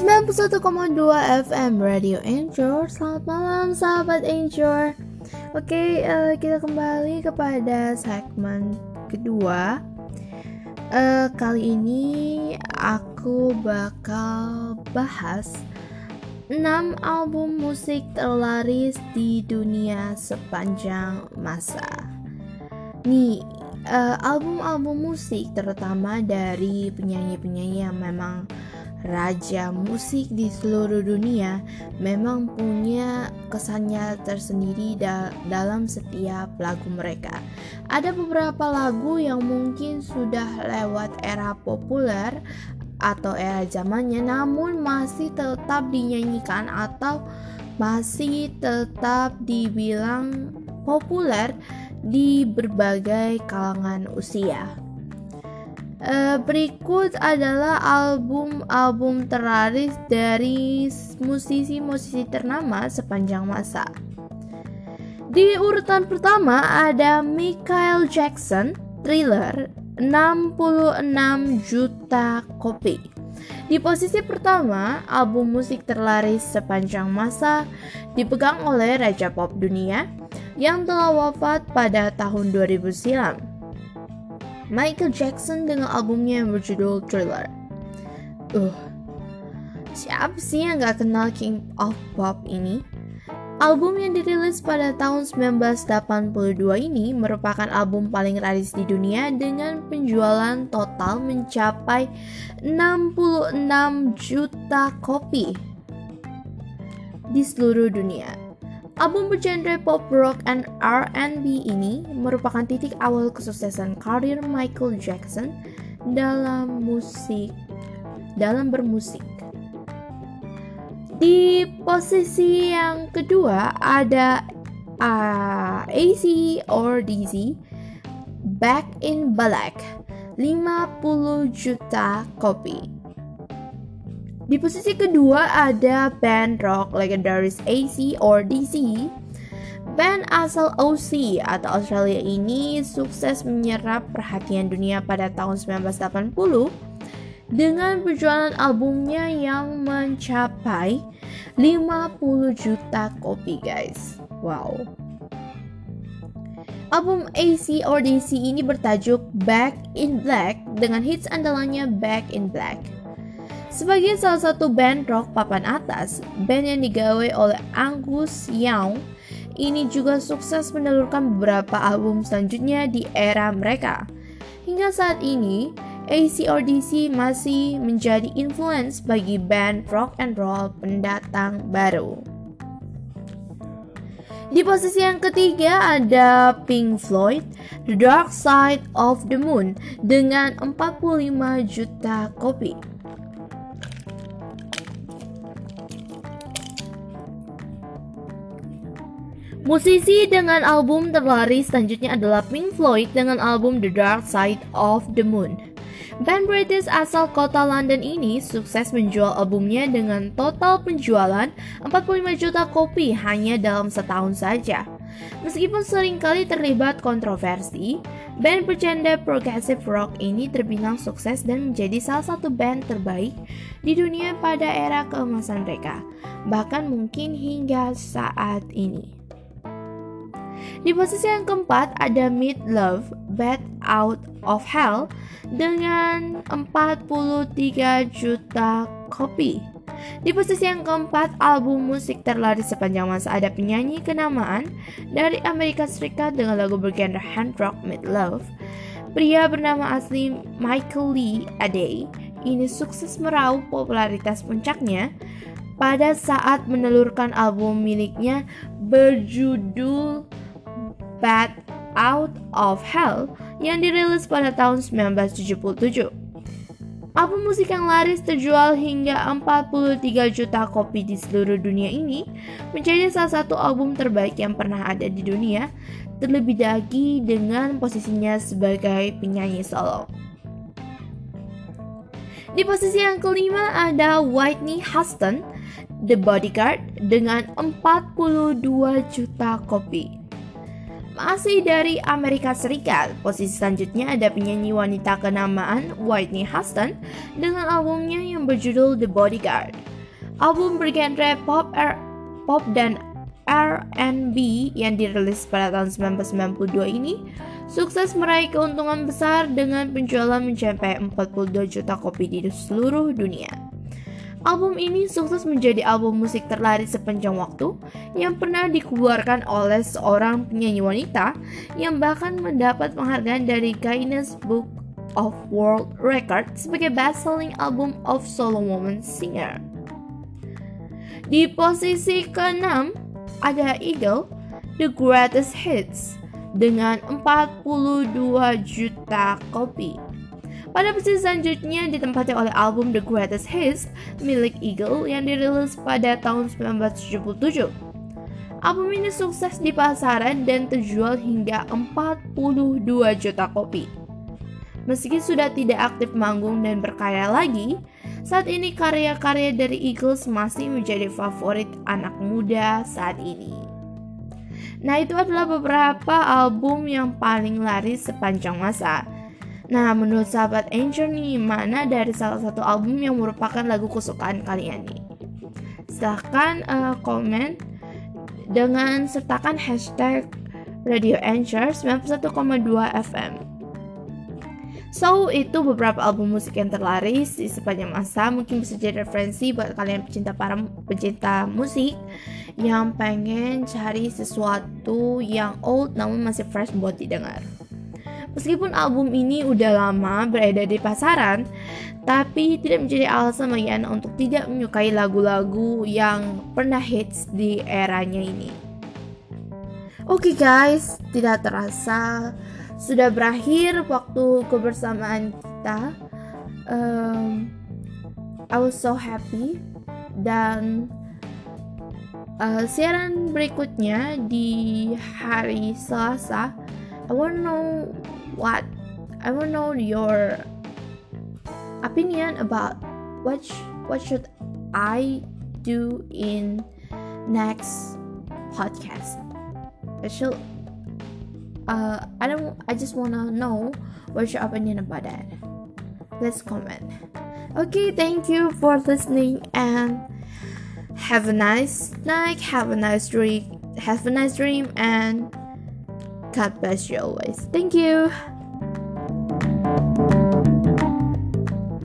91,2 FM Radio Anchor Selamat malam sahabat Anchor Oke uh, kita kembali kepada segmen kedua. Uh, Kali ini aku bakal bahas 6 album musik terlaris di dunia sepanjang masa. Nih uh, album-album musik terutama dari penyanyi-penyanyi yang memang raja musik di seluruh dunia memang punya kesannya tersendiri da dalam setiap lagu mereka. Ada beberapa lagu yang mungkin sudah lewat era populer atau era zamannya namun masih tetap dinyanyikan atau masih tetap dibilang populer di berbagai kalangan usia. Uh, berikut adalah album-album terlaris dari musisi-musisi ternama sepanjang masa. Di urutan pertama ada Michael Jackson, Thriller, 66 juta kopi. Di posisi pertama, album musik terlaris sepanjang masa dipegang oleh Raja Pop Dunia yang telah wafat pada tahun 2000 silam. Michael Jackson dengan albumnya yang berjudul Thriller. Uh, siapa sih yang gak kenal King of Pop ini? Album yang dirilis pada tahun 1982 ini merupakan album paling laris di dunia dengan penjualan total mencapai 66 juta kopi di seluruh dunia. Album bergenre pop rock and R&B ini merupakan titik awal kesuksesan karir Michael Jackson dalam musik dalam bermusik. Di posisi yang kedua ada uh, AC or DC Back in Black 50 juta kopi. Di posisi kedua ada band rock legendaris AC or DC. Band asal OC atau Australia ini sukses menyerap perhatian dunia pada tahun 1980 dengan penjualan albumnya yang mencapai 50 juta kopi guys. Wow. Album AC or DC ini bertajuk Back in Black dengan hits andalannya Back in Black. Sebagai salah satu band rock papan atas, band yang digawe oleh Angus Young ini juga sukses menelurkan beberapa album selanjutnya di era mereka. Hingga saat ini, ACRDC masih menjadi influence bagi band rock and roll pendatang baru. Di posisi yang ketiga ada Pink Floyd, The Dark Side of the Moon dengan 45 juta kopi. Musisi dengan album terlaris selanjutnya adalah Pink Floyd dengan album The Dark Side of the Moon. Band British asal kota London ini sukses menjual albumnya dengan total penjualan 45 juta kopi hanya dalam setahun saja. Meskipun sering kali terlibat kontroversi, band bercanda progressive rock ini terbilang sukses dan menjadi salah satu band terbaik di dunia pada era keemasan mereka, bahkan mungkin hingga saat ini. Di posisi yang keempat ada Meat Love Bad Out of Hell dengan 43 juta kopi. Di posisi yang keempat, album musik terlaris sepanjang masa ada penyanyi kenamaan dari Amerika Serikat dengan lagu bergenre hard rock Meat Love. Pria bernama asli Michael Lee Adey ini sukses meraup popularitas puncaknya pada saat menelurkan album miliknya berjudul Bad Out of Hell yang dirilis pada tahun 1977. Album musik yang laris terjual hingga 43 juta kopi di seluruh dunia ini menjadi salah satu album terbaik yang pernah ada di dunia, terlebih lagi dengan posisinya sebagai penyanyi solo. Di posisi yang kelima ada Whitney Houston, The Bodyguard dengan 42 juta kopi. Masih dari Amerika Serikat, posisi selanjutnya ada penyanyi wanita kenamaan Whitney Houston dengan albumnya yang berjudul The Bodyguard. Album bergenre pop, R, pop dan R&B yang dirilis pada tahun 1992 ini sukses meraih keuntungan besar dengan penjualan mencapai 42 juta kopi di seluruh dunia. Album ini sukses menjadi album musik terlaris sepanjang waktu yang pernah dikeluarkan oleh seorang penyanyi wanita yang bahkan mendapat penghargaan dari Guinness Book of World Records sebagai best-selling album of solo woman singer. Di posisi ke-6 ada Eagle, The Greatest Hits, dengan 42 juta kopi. Pada posisi selanjutnya ditempati oleh album The Greatest Hits milik Eagle yang dirilis pada tahun 1977. Album ini sukses di pasaran dan terjual hingga 42 juta kopi. Meski sudah tidak aktif manggung dan berkarya lagi, saat ini karya-karya dari Eagles masih menjadi favorit anak muda saat ini. Nah, itu adalah beberapa album yang paling laris sepanjang masa. Nah, menurut sahabat Angel nih, mana dari salah satu album yang merupakan lagu kesukaan kalian nih? Silahkan uh, komen dengan sertakan hashtag Radio Anchor 91,2 FM. So, itu beberapa album musik yang terlaris di sepanjang masa. Mungkin bisa jadi referensi buat kalian pecinta para pecinta musik yang pengen cari sesuatu yang old namun masih fresh buat didengar. Meskipun album ini udah lama beredar di pasaran, tapi tidak menjadi alasan bagi untuk tidak menyukai lagu-lagu yang pernah hits di eranya ini. Oke okay guys, tidak terasa sudah berakhir waktu kebersamaan kita. Um, I was so happy dan uh, siaran berikutnya di hari Selasa. I wanna know what I want to know your opinion about what sh- what should I do in next podcast. I should uh I don't I just wanna know what's your opinion about that. Let's comment. Okay, thank you for listening and have a nice night, have a nice dream, have a nice dream and God bless you always. Thank you.